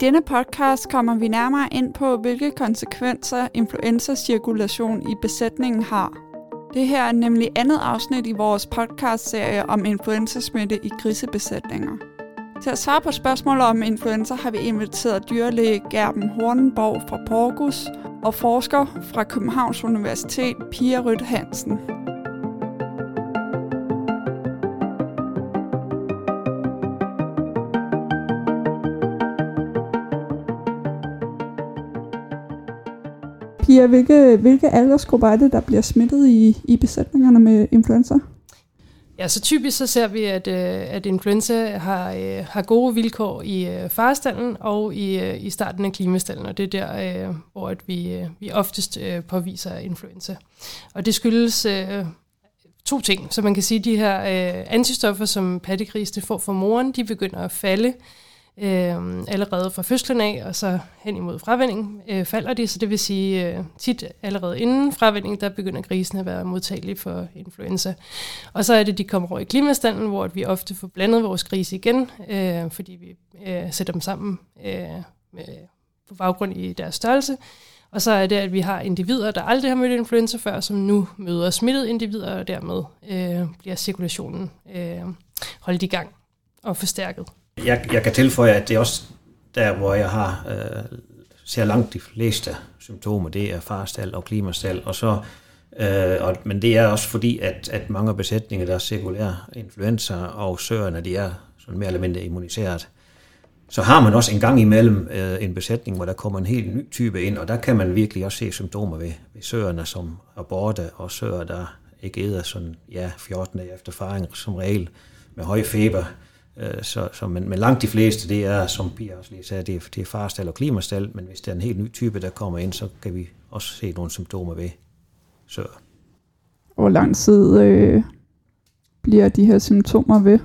denne podcast kommer vi nærmere ind på, hvilke konsekvenser influenza-cirkulation i besætningen har. Det her er nemlig andet afsnit i vores podcast-serie om influenzasmitte i grisebesætninger. Til at svare på spørgsmål om influenza har vi inviteret dyrlæge Gerben Hornborg fra Porgus og forsker fra Københavns Universitet Pia Rødt Hansen. Pia, hvilke, hvilke aldersgrupper er det, der bliver smittet i, i besætningerne med influenza? Ja, så typisk så ser vi, at, øh, at influenza har, øh, har gode vilkår i øh, farestallen og i, i starten af klimastallen, og det er der, hvor at vi, vi oftest påviser influenza. Og det skyldes to ting. Så man kan sige, at de her antistoffer, som pattegrisene får fra moren, de begynder at falde øh, allerede fra fødslen af, og så hen imod fravænding øh, falder de, så det vil sige øh, tit allerede inden fravænding, der begynder grisen at være modtagelige for influenza. Og så er det, de kommer over i klimastanden, hvor vi ofte får blandet vores grise igen, øh, fordi vi øh, sætter dem sammen øh, med, på baggrund i deres størrelse. Og så er det, at vi har individer, der aldrig har mødt influenza før, som nu møder smittede individer, og dermed øh, bliver cirkulationen øh, holdt i gang og forstærket. Jeg, jeg kan tilføje, at det er også der, hvor jeg har øh, ser langt de fleste symptomer, det er farstal og klimastal, og så Øh, og, men det er også fordi, at, at mange besætninger, der er cirkulære influenza og søerne, de er sådan mere eller mindre immuniseret. Så har man også en gang imellem øh, en besætning, hvor der kommer en helt ny type ind, og der kan man virkelig også se symptomer ved, ved søerne, som er borte, og søer, der ikke æder sådan, ja, 14 dage efter faring som regel, med høj feber. Øh, så, så, men, men langt de fleste, det er, som Pia også lige sagde, det er, det er farstal og klimastal, men hvis der er en helt ny type, der kommer ind, så kan vi også se nogle symptomer ved sør. Hvor lang tid øh, bliver de her symptomer ved?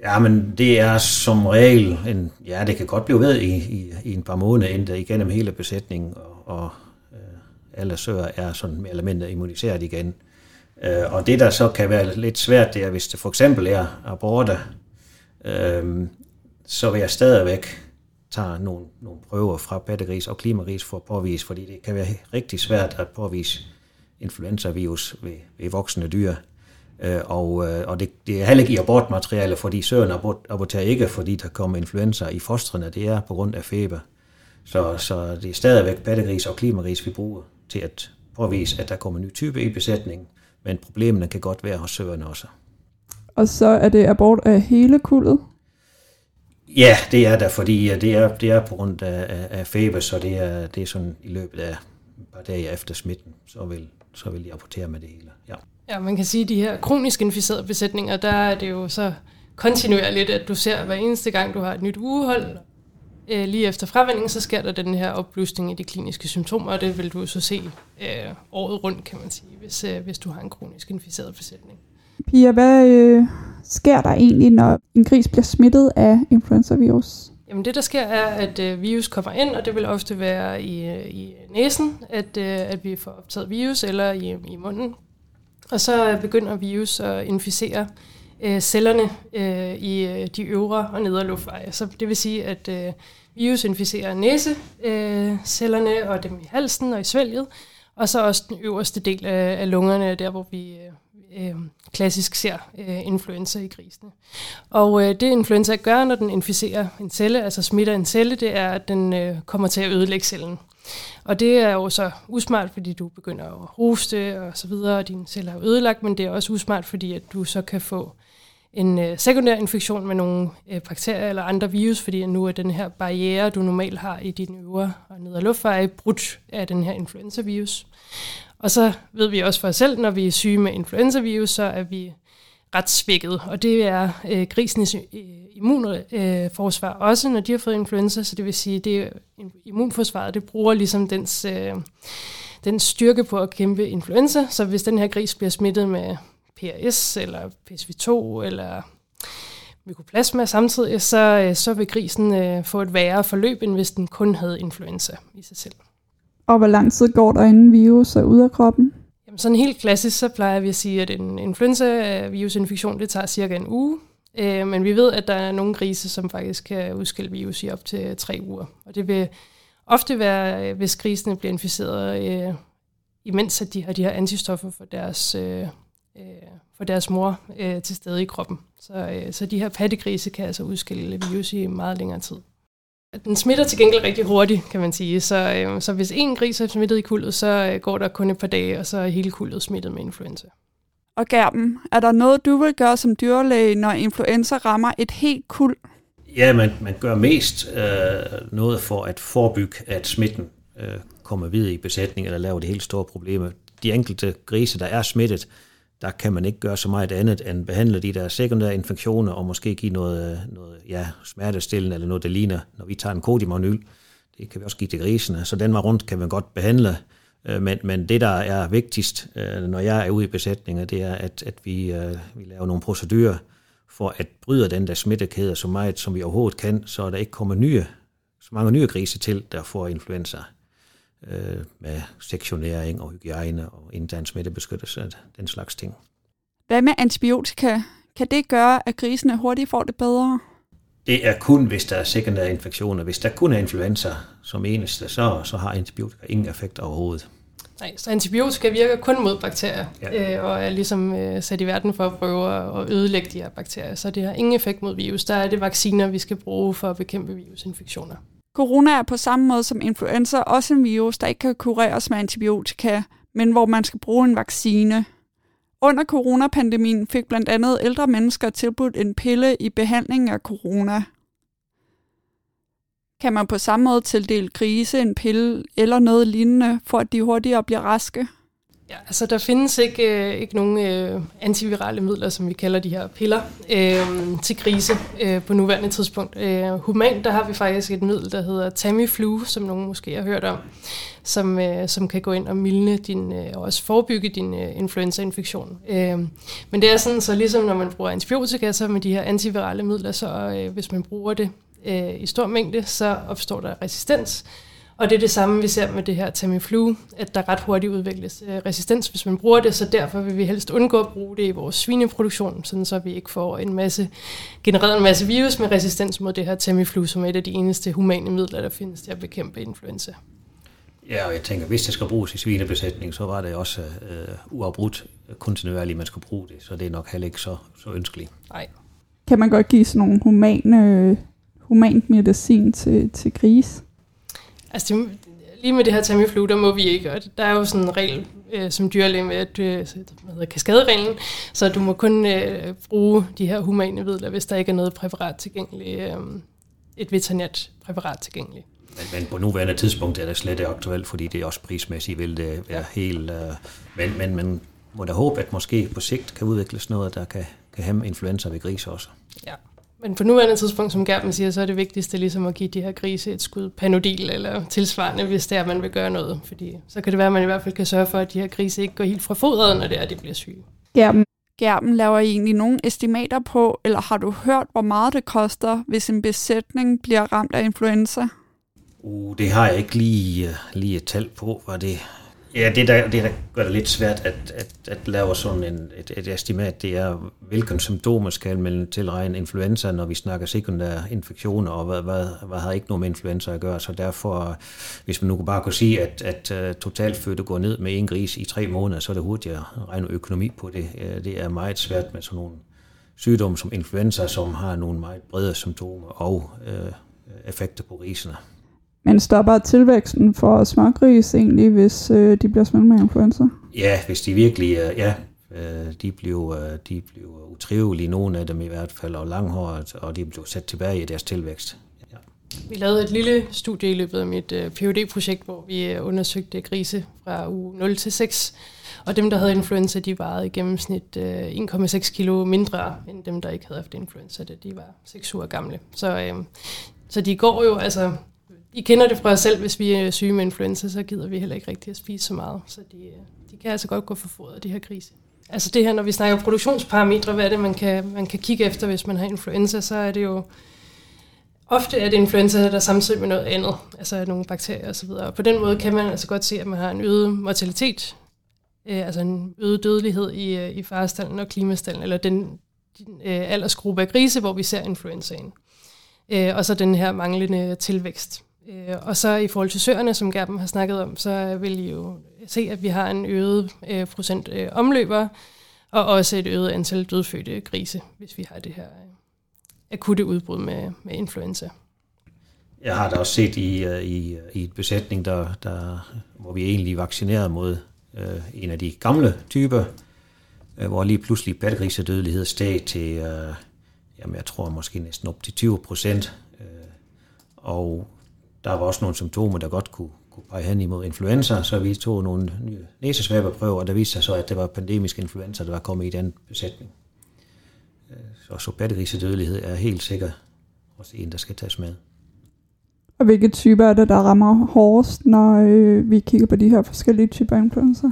Ja, men det er som regel, en, ja, det kan godt blive ved i, i, i en par måneder, inden igennem hele besætningen, og, og øh, alle sør er sådan mere eller mindre immuniseret igen. Øh, og det, der så kan være lidt svært, det er, hvis det for eksempel er aborter, øh, så vil jeg stadigvæk tage nogle, nogle prøver fra pattegris og klimaris for at påvise, fordi det kan være rigtig svært at påvise influenzavirus ved, ved voksne dyr. Øh, og øh, og det, det er heller ikke i abortmateriale, fordi søren abort, aborterer ikke, fordi der kommer influenza i fostrene. Det er på grund af feber. Så, så det er stadigvæk pattegris og klimaris, vi bruger til at påvise, at der kommer en ny type i besætningen men problemerne kan godt være hos søerne også. Og så er det abort af hele kuldet? Ja, det er der, fordi det er, det er på grund af, af feber, så det er, det er sådan i løbet af et par dage efter smitten, så vil, så vil de rapportere med det hele. Ja. ja, man kan sige, at de her kronisk inficerede besætninger, der er det jo så kontinuerligt, at du ser hver eneste gang, du har et nyt ugehold, øh, lige efter fravændingen, så sker der den her opblusning i de kliniske symptomer, og det vil du så se øh, året rundt, kan man sige, hvis, øh, hvis du har en kronisk inficeret besætning. Pia, hvad øh, sker der egentlig, når en gris bliver smittet af influenza-virus? Jamen det, der sker, er, at øh, virus kommer ind, og det vil ofte være i, øh, i næsen, at, øh, at vi får optaget virus, eller i, i munden. Og så øh, begynder virus at inficere øh, cellerne øh, i øh, de øvre og nedre luftveje. Så det vil sige, at øh, virus inficerer næsecellerne øh, og dem i halsen og i svælget, og så også den øverste del af, af lungerne, der hvor vi øh, øh, klassisk ser øh, influenza i grisene. Og øh, det influenza gør, når den inficerer en celle, altså smitter en celle, det er, at den øh, kommer til at ødelægge cellen. Og det er jo så usmart, fordi du begynder at hoste og så videre, og dine celler er ødelagt, men det er også usmart, fordi at du så kan få en øh, sekundær infektion med nogle øh, bakterier eller andre virus, fordi nu er den her barriere, du normalt har i dine øvre og nedre luftveje, brudt af den her influenzavirus. Og så ved vi også for os selv, når vi er syge med influenzavirus, så er vi ret svækket, og det er øh, grisens øh, immunforsvar øh, også, når de har fået influenza, så det vil sige, det immunforsvaret, det bruger ligesom dens, øh, den styrke på at kæmpe influenza, så hvis den her gris bliver smittet med PRS eller PSV2 eller mykoplasma samtidig, så, øh, så vil grisen øh, få et værre forløb, end hvis den kun havde influenza i sig selv. Og hvor lang tid går der, inden virus er ude af kroppen? Jamen sådan helt klassisk, så plejer vi at sige, at en influenza-virusinfektion, det tager cirka en uge. Øh, men vi ved, at der er nogle grise, som faktisk kan udskille virus i op til tre uger. Og det vil ofte være, hvis grisene bliver inficeret, øh, imens at de har de her antistoffer for deres, øh, øh for deres mor øh, til stede i kroppen. Så, øh, så de her pattegrise kan altså udskille virus i meget længere tid. Den smitter til gengæld rigtig hurtigt, kan man sige. Så, øh, så hvis en gris er smittet i kuldet, så øh, går der kun et par dage, og så er hele kuldet smittet med influenza. Og Gerben, er der noget, du vil gøre som dyrlæge, når influenza rammer et helt kuld? Ja, man, man gør mest øh, noget for at forebygge, at smitten øh, kommer videre i besætningen eller laver det helt store problemer. De enkelte grise, der er smittet, der kan man ikke gøre så meget andet end behandle de der sekundære infektioner og måske give noget, øh, noget ja, smertestillende eller noget, der ligner, når vi tager en kodimonyl. Det kan vi også give til grisene, så den var rundt kan man godt behandle. Øh, men, men det, der er vigtigst, øh, når jeg er ude i besætninger, det er, at, at vi, vi laver nogle procedurer for at bryde den der smittekæde så meget, som vi overhovedet kan, så der ikke kommer nye, så mange nye grise til, der får influenza øh, med sektionering og hygiejne og intern smittebeskyttelse, den slags ting. Hvad med antibiotika? Kan det gøre, at grisene hurtigt får det bedre? Det er kun, hvis der er sekundære infektioner. Hvis der kun er influenza som eneste, så, så har antibiotika ingen effekt overhovedet. Nej, så antibiotika virker kun mod bakterier, ja. øh, og er ligesom øh, sat i verden for at prøve at ødelægge de her bakterier. Så det har ingen effekt mod virus. Der er det vacciner, vi skal bruge for at bekæmpe virusinfektioner. Corona er på samme måde som influenza også en virus, der ikke kan kureres med antibiotika, men hvor man skal bruge en vaccine. Under coronapandemien fik blandt andet ældre mennesker tilbudt en pille i behandling af corona. Kan man på samme måde tildele grise en pille eller noget lignende, for at de hurtigere bliver raske? Ja, altså der findes ikke, øh, ikke nogen øh, antivirale midler, som vi kalder de her piller, øh, til grise øh, på nuværende tidspunkt. Øh, humant, der har vi faktisk et middel, der hedder Tamiflu, som nogen måske har hørt om, som, øh, som kan gå ind og mildne din, øh, og også forebygge din øh, influenzainfektion. Øh, men det er sådan, så ligesom når man bruger antibiotika, så med de her antivirale midler, så øh, hvis man bruger det øh, i stor mængde, så opstår der resistens, og det er det samme, vi ser med det her Tamiflu, at der ret hurtigt udvikles øh, resistens, hvis man bruger det, så derfor vil vi helst undgå at bruge det i vores svineproduktion, sådan så vi ikke får en masse, genereret en masse virus med resistens mod det her Tamiflu, som er et af de eneste humane midler, der findes til at bekæmpe influenza. Ja, og jeg tænker, hvis det skal bruges i svinebesætning, så var det også øh, uafbrudt kontinuerligt, man skulle bruge det, så det er nok heller ikke så, så ønskeligt. Nej. Kan man godt give sådan nogle humane, humant medicin til, til gris? Altså, det, lige med det her Tamiflu, der må vi ikke. Og der er jo sådan en regel øh, som dyrlæge med, at øh, hvad hedder, kaskadereglen, så du må kun øh, bruge de her humane midler, hvis der ikke er noget præparat tilgængeligt, øh, et veterinært præparat tilgængeligt. Men, men på nuværende tidspunkt er det slet ikke aktuelt, fordi det er også prismæssigt vil det være helt... Øh, men, men man må da håbe, at måske på sigt kan udvikles noget, der kan, kan hæmme influenza ved grise også. Ja, men på nuværende tidspunkt, som Gerben siger, så er det vigtigste ligesom at give de her grise et skud panodil eller tilsvarende, hvis det er, at man vil gøre noget. Fordi så kan det være, at man i hvert fald kan sørge for, at de her grise ikke går helt fra fodret, når det er, at de bliver syge. Gerben, Gerben laver I egentlig nogle estimater på, eller har du hørt, hvor meget det koster, hvis en besætning bliver ramt af influenza? Uh, det har jeg ikke lige, lige et tal på, hvad det, Ja, det der, det der gør det lidt svært at, at, at lave sådan en, et, et estimat, det er, hvilken symptomer skal man tilregne influenza, når vi snakker sekundære infektioner, og hvad, hvad, hvad har ikke noget med influenza at gøre. Så derfor, hvis man nu bare kunne sige, at, at uh, totalfødte går ned med en gris i tre måneder, så er det hurtigt at regne økonomi på det. Øh, det er meget svært med sådan nogle sygdomme som influenza, som har nogle meget brede symptomer og uh, effekter på grisene. Men stopper tilvæksten for smågris egentlig, hvis øh, de bliver smittet med influenza? Ja, hvis de virkelig, øh, ja, øh, de bliver, øh, de bliver utrivelige, nogle af dem i hvert fald, og langhåret, og de bliver sat tilbage i deres tilvækst. Ja. Vi lavede et lille studie i løbet af mit øh, phd projekt hvor vi øh, undersøgte grise fra uge 0 til 6, og dem, der havde influenza, de vejede i gennemsnit øh, 1,6 kilo mindre, end dem, der ikke havde haft influenza, da de var 6 uger gamle. Så, øh, så de går jo, altså i kender det fra os selv, hvis vi er syge med influenza, så gider vi heller ikke rigtig at spise så meget. Så de, øh, de kan altså godt gå for fodret, de her grise. Altså det her, når vi snakker produktionsparametre, hvad er det, man kan, man kan kigge efter, hvis man har influenza, så er det jo ofte er det influenza, der samtidig med noget andet, altså nogle bakterier osv. Og på den måde kan man altså godt se, at man har en øget mortalitet, øh, altså en øget dødelighed i, øh, i farestallen og klimastallen, eller den, øh, aldersgruppe af grise, hvor vi ser influenzaen. Øh, og så den her manglende tilvækst. Øh, og så i forhold til søerne, som Gerben har snakket om, så vil I jo se, at vi har en øget øh, procent øh, omløber, og også et øget antal dødfødte grise, hvis vi har det her øh, akutte udbrud med, med influenza. Jeg har da også set i, øh, i, i et besætning, der, der, hvor vi egentlig vaccinerede mod øh, en af de gamle typer, øh, hvor lige pludselig pattegrisedødelighed steg til, øh, jamen jeg tror måske næsten op til 20 procent. Øh, og der var også nogle symptomer, der godt kunne, kunne pege hen imod influenza, så vi tog nogle nye næsesvæberprøver, og der viste sig så, at det var pandemisk influenza, der var kommet i den besætning. Øh, så, pattegrisedødelighed er helt sikkert også en, der skal tages med. Og hvilke typer er det, der rammer hårdest, når øh, vi kigger på de her forskellige typer influenza?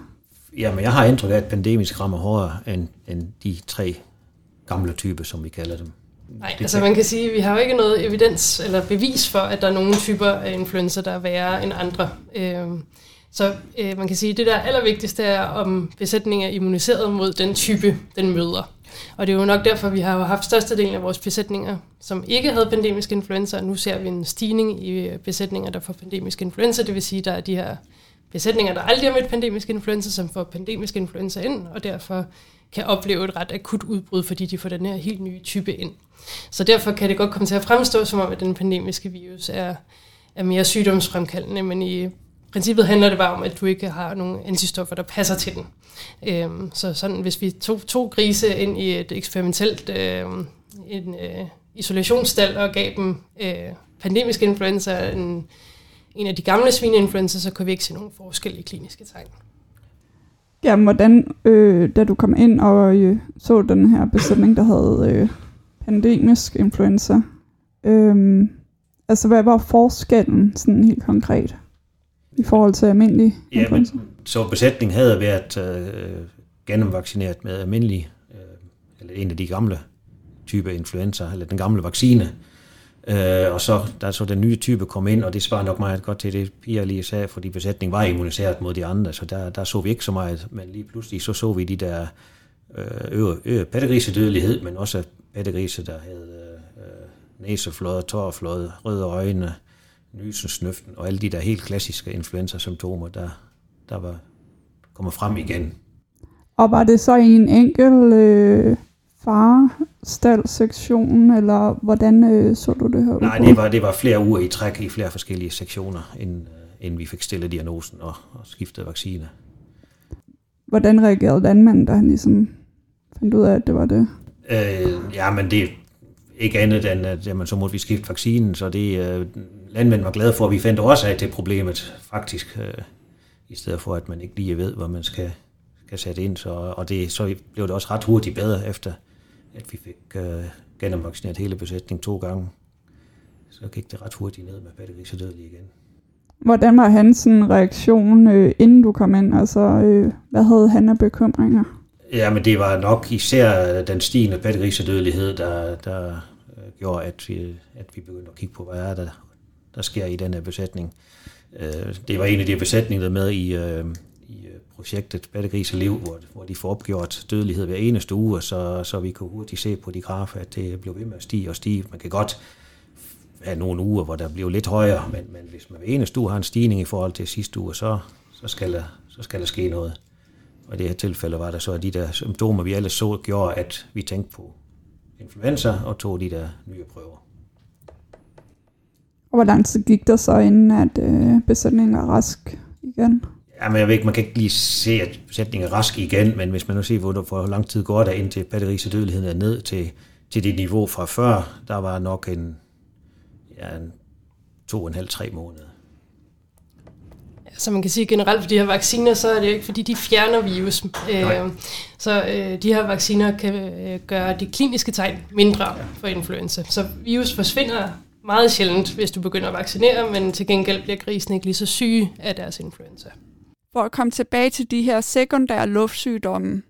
Jamen, jeg har indtryk af, at pandemisk rammer hårdere end, end de tre gamle typer, som vi kalder dem. Nej, det altså man kan sige, at vi har jo ikke noget evidens eller bevis for, at der er nogle typer af influenza, der er værre end andre. Øhm, så øh, man kan sige, at det der allervigtigste er, om besætningen er immuniseret mod den type, den møder. Og det er jo nok derfor, vi har haft størstedelen af vores besætninger, som ikke havde pandemisk influenza, og nu ser vi en stigning i besætninger, der får pandemisk influenza. Det vil sige, at der er de her besætninger, der aldrig har mødt pandemisk influenza, som får pandemisk influenza ind, og derfor kan opleve et ret akut udbrud, fordi de får den her helt nye type ind. Så derfor kan det godt komme til at fremstå som om, at den pandemiske virus er, er mere sygdomsfremkaldende, men i princippet handler det bare om, at du ikke har nogen antistoffer, der passer til den. Øhm, så sådan, hvis vi tog to grise ind i et eksperimentelt øh, en, øh, isolationsstal og gav dem øh, pandemisk influenza, en, en af de gamle svineinfluenza, så kunne vi ikke se nogen forskel i kliniske tegn. Ja, hvordan, øh, da du kom ind og øh, så den her besætning, der havde øh, pandemisk influenza, øh, altså hvad var forskellen sådan helt konkret? i forhold til almindelig ja, influenza? Men, så besætningen havde været øh, gennemvaccineret med almindelig, øh, eller en af de gamle type influenza, eller den gamle vaccine. Øh, Øh, og så da så den nye type kom ind, og det svarer nok meget godt til det, Pia lige sagde, fordi besætningen var immuniseret mod de andre, så der, der så vi ikke så meget, men lige pludselig så så vi de der øh, øh, pattegrisedødelighed, men også pattegrise, der havde øh, næseflåde, tårflåde, røde øjne, nysensnøften og alle de der helt klassiske influenza-symptomer, der, der var kommet frem igen. Og var det så en enkelt øh, farstald-sektion, eller hvordan øh, så du det her? Nej, det var, det var flere uger i træk i flere forskellige sektioner, inden, øh, inden vi fik stillet diagnosen og, og skiftet vaccine. Hvordan reagerede landmanden, da han ligesom fandt ud af, at det var det? Øh, ja, men det, ikke andet end, at jamen, så måtte vi skifte vaccinen, så det, øh, landmænd var glade for, at vi fandt årsag til problemet, faktisk, øh, i stedet for, at man ikke lige ved, hvad man skal, skal sætte ind. Så, og det, så blev det også ret hurtigt bedre, efter at vi fik øh, gennemvaccineret hele besætningen to gange. Så gik det ret hurtigt ned med batterisedødelig igen. Hvordan var hans reaktion, øh, inden du kom ind? Altså, øh, hvad havde han af bekymringer? Ja, men det var nok især den stigende batterisedødelighed, der, der øh, gjorde, at vi, at vi begyndte at kigge på, hvad er der, der sker i den her besætning. Øh, det var en af de besætninger, der med i, øh, i øh, projektet Battegris Liv, hvor, hvor de får opgjort dødelighed hver eneste uge, så, så vi kunne hurtigt se på de grafer, at det blev ved med at stige og stige. Man kan godt have nogle uger, hvor der bliver lidt højere, men, men hvis man hver eneste uge har en stigning i forhold til sidste uge, så, så, skal, der, så skal der ske noget. Og i det her tilfælde var der så, at de der symptomer, vi alle så, gjorde, at vi tænkte på influenza og tog de der nye prøver. Og hvor lang tid gik der så, inden at øh, besætningen var rask igen? Ja, men jeg ved ikke, man kan ikke lige se, at besætningen er rask igen, men hvis man nu ser, hvor, hvor lang tid går der, indtil dødeligheden er ned til, til det niveau fra før, der var nok en, ja, en to og en halv, tre måneder. Så man kan sige generelt for de her vacciner, så er det jo ikke, fordi de fjerner virus. Øh, så øh, de her vacciner kan øh, gøre de kliniske tegn mindre for influenza. Så virus forsvinder meget sjældent, hvis du begynder at vaccinere, men til gengæld bliver grisen ikke lige så syge af deres influenza. For at komme tilbage til de her sekundære luftsygdomme,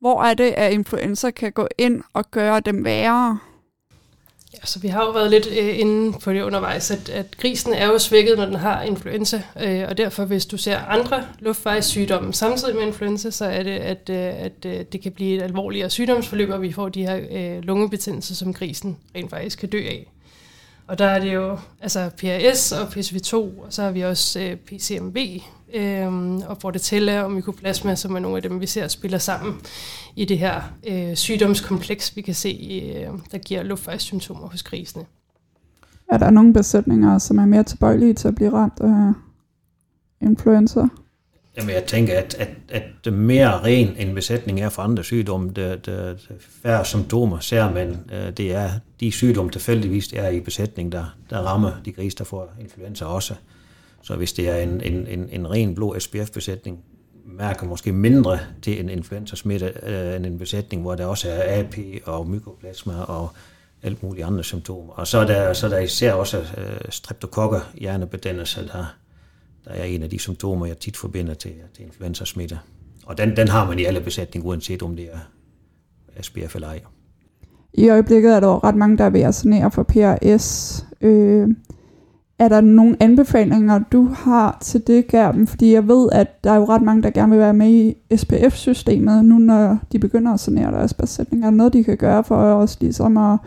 hvor er det, at influenza kan gå ind og gøre dem værre? Ja, så vi har jo været lidt øh, inde på det undervejs, at, at grisen er jo svækket, når den har influenza, øh, og derfor hvis du ser andre luftvejssygdomme samtidig med influenza, så er det, at, øh, at øh, det kan blive et alvorligere sygdomsforløb, og vi får de her øh, lungebetændelser, som grisen rent faktisk kan dø af. Og der er det jo altså PRS og PCV2, og så har vi også øh, PCMV øh, og Bordetella og Mycoplasma, som er nogle af dem, vi ser spiller sammen i det her øh, sygdomskompleks, vi kan se, øh, der giver luftvejssymptomer hos grisene. Er der nogle besætninger, som er mere tilbøjelige til at blive ramt af influenza? Jamen, jeg tænker, at, at, at mere ren en besætning er for andre sygdomme, det, det, det færre symptomer ser man. Øh, det er de sygdomme, tilfældigvis er i besætning, der, der rammer de grise, der får influenza også. Så hvis det er en, en, en, en ren blå SPF-besætning, mærker måske mindre til en influenza-smitte øh, end en besætning, hvor der også er AP og mykoplasma og alt mulige andre symptomer. Og så er der, så er der især også øh, streptokokker, hjernebedændelse, der, der er en af de symptomer, jeg tit forbinder til, til influenzasmitte. Og den, den har man i alle besætninger, uanset om det er SPF eller ej. I øjeblikket er der ret mange, der er ved at sanere for PRS. Øh, er der nogle anbefalinger, du har til det, Gerben? Fordi jeg ved, at der er jo ret mange, der gerne vil være med i SPF-systemet, nu når de begynder at sanere deres besætninger. Er der noget, de kan gøre for os ligesom at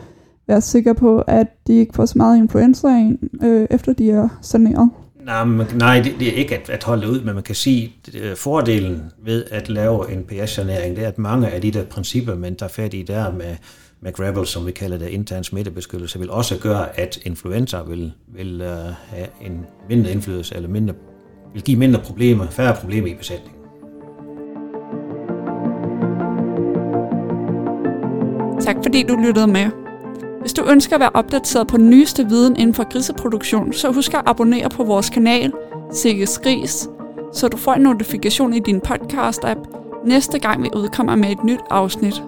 være sikre på, at de ikke får så meget influenza ind, øh, efter de er saneret? Nej, man, nej det, det er ikke at, at holde ud, men man kan sige, at fordelen ved at lave en PS-sanering, det er, at mange af de der principper, man tager fat i der med, med Gravel, som vi kalder det, intern smittebeskyttelse, vil også gøre, at influenza vil, vil uh, have en mindre indflydelse, eller mindre, vil give mindre problemer, færre problemer i besætningen. Tak fordi du lyttede med. Hvis du ønsker at være opdateret på den nyeste viden inden for griseproduktion, så husk at abonnere på vores kanal, Sikkes Gris, så du får en notifikation i din podcast-app næste gang vi udkommer med et nyt afsnit.